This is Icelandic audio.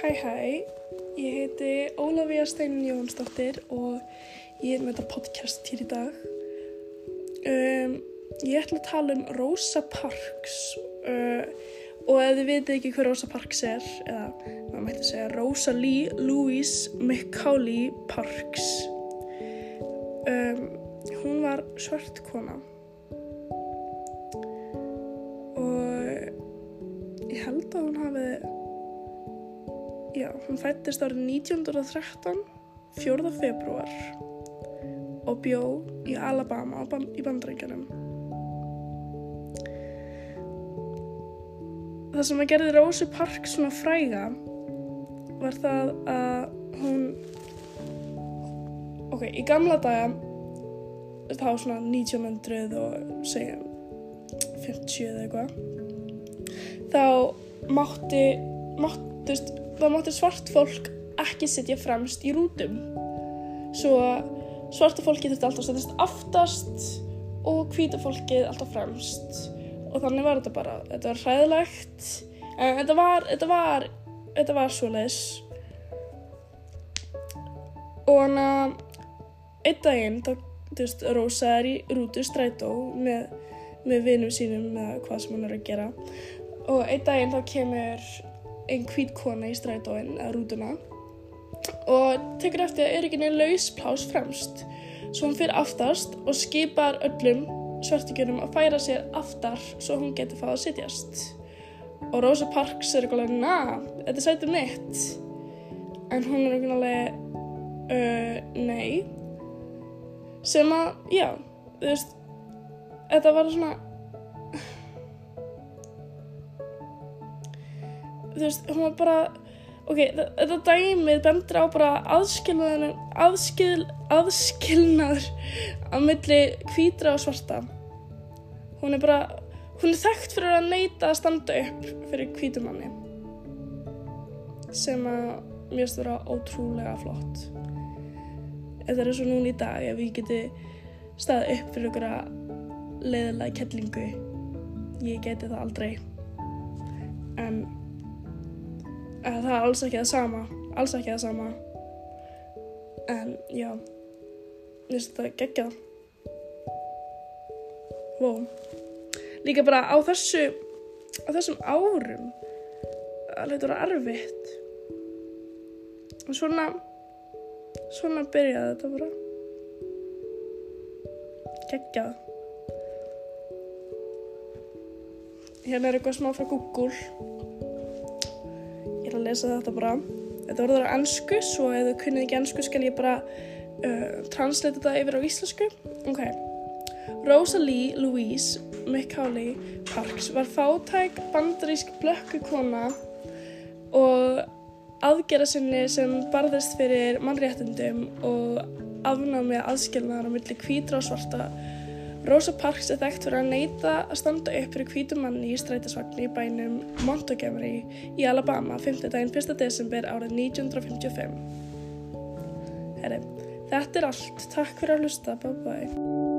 Hæ hæ, ég heiti Ólafía Steinin Jónsdóttir og ég er með þetta podcast hér í dag. Um, ég ætla að tala um Rosa Parks uh, og ef þið veitir ekki hver Rosa Parks er, eða maður mætti segja Rosalie Louise Macaulay Parks. Um, hún var svart kona og ég held að hún hafi Já, hún fættist árið 1913, 4. februar og bjó í Alabama í bandrækjanum. Það sem að gerði Rósu Park svona fræga var það að hún, ok, í gamla daga, þá svona 1900 og segjum 50 eða eitthvað, þá mátti, máttust, það mátti svart fólk ekki sitja fremst í rútum. Svo svarta fólki þurfti alltaf að setjast aftast og hvita fólkið alltaf fremst. Og þannig var þetta bara þetta var hræðilegt. En þetta var þetta var, þetta var svo leis og hann að einn daginn þá, þú veist, Rósa er í rútu strætó með, með vinum sínum með hvað sem hann er að gera. Og einn daginn þá kemur einn hvít kona í strætóin eða rútuna og tekur eftir að neina lausplás fremst. Svo hún fyrir aftast og skipar öllum svartíkjörnum að færa sér aftar svo hún getur fáið að sitjast. Og Rosa Parks er eitthvað na, þetta er sætið mitt. En hún er eitthvað uh, nei. Sem að, já þú veist þetta var svona þú veist, hún var bara ok, þetta dæmið bendur á bara aðskilnaður aðskil, aðskilnaður á milli hvítra og svarta. Hún er bara hún er þekkt fyrir að neyta að standa upp fyrir hvítumanni sem að mér finnst vera ótrúlega flott. Þetta er svo núna í dag ef ég geti staðið upp fyrir okkur að leiðilega kettlingu ég geti það aldrei. En að það er alls ekki það sama. Alls ekki það sama. En já. Mér finnst þetta geggjað. Wow líka bara á þessu á þessum árum það leitur að erfitt. Og svona svona byrjaði þetta bara. Geggjað. Hérna er eitthvað smá frá Google ég er að lesa þetta bara. Þetta voruður á ennsku svo ef þau kunnið ekki ennsku skal ég bara uh, translata þetta yfir á íslensku. Ok. Rosalie Louise Macaulay Parks var fátæk bandarísk blökkukona og aðgera sinni sem barðist fyrir mannréttundum og afnámið aðskilnaðar á milli hvítra og svarta Rosa Parks er þekkt fyrir að neyta að standa upp fyrir hvítum manni í strætisvagn í bænum Montgomery í Alabama 5. daginn 1. desember árið 1955. Herri, þetta er allt. Takk fyrir að hlusta. Bye bye.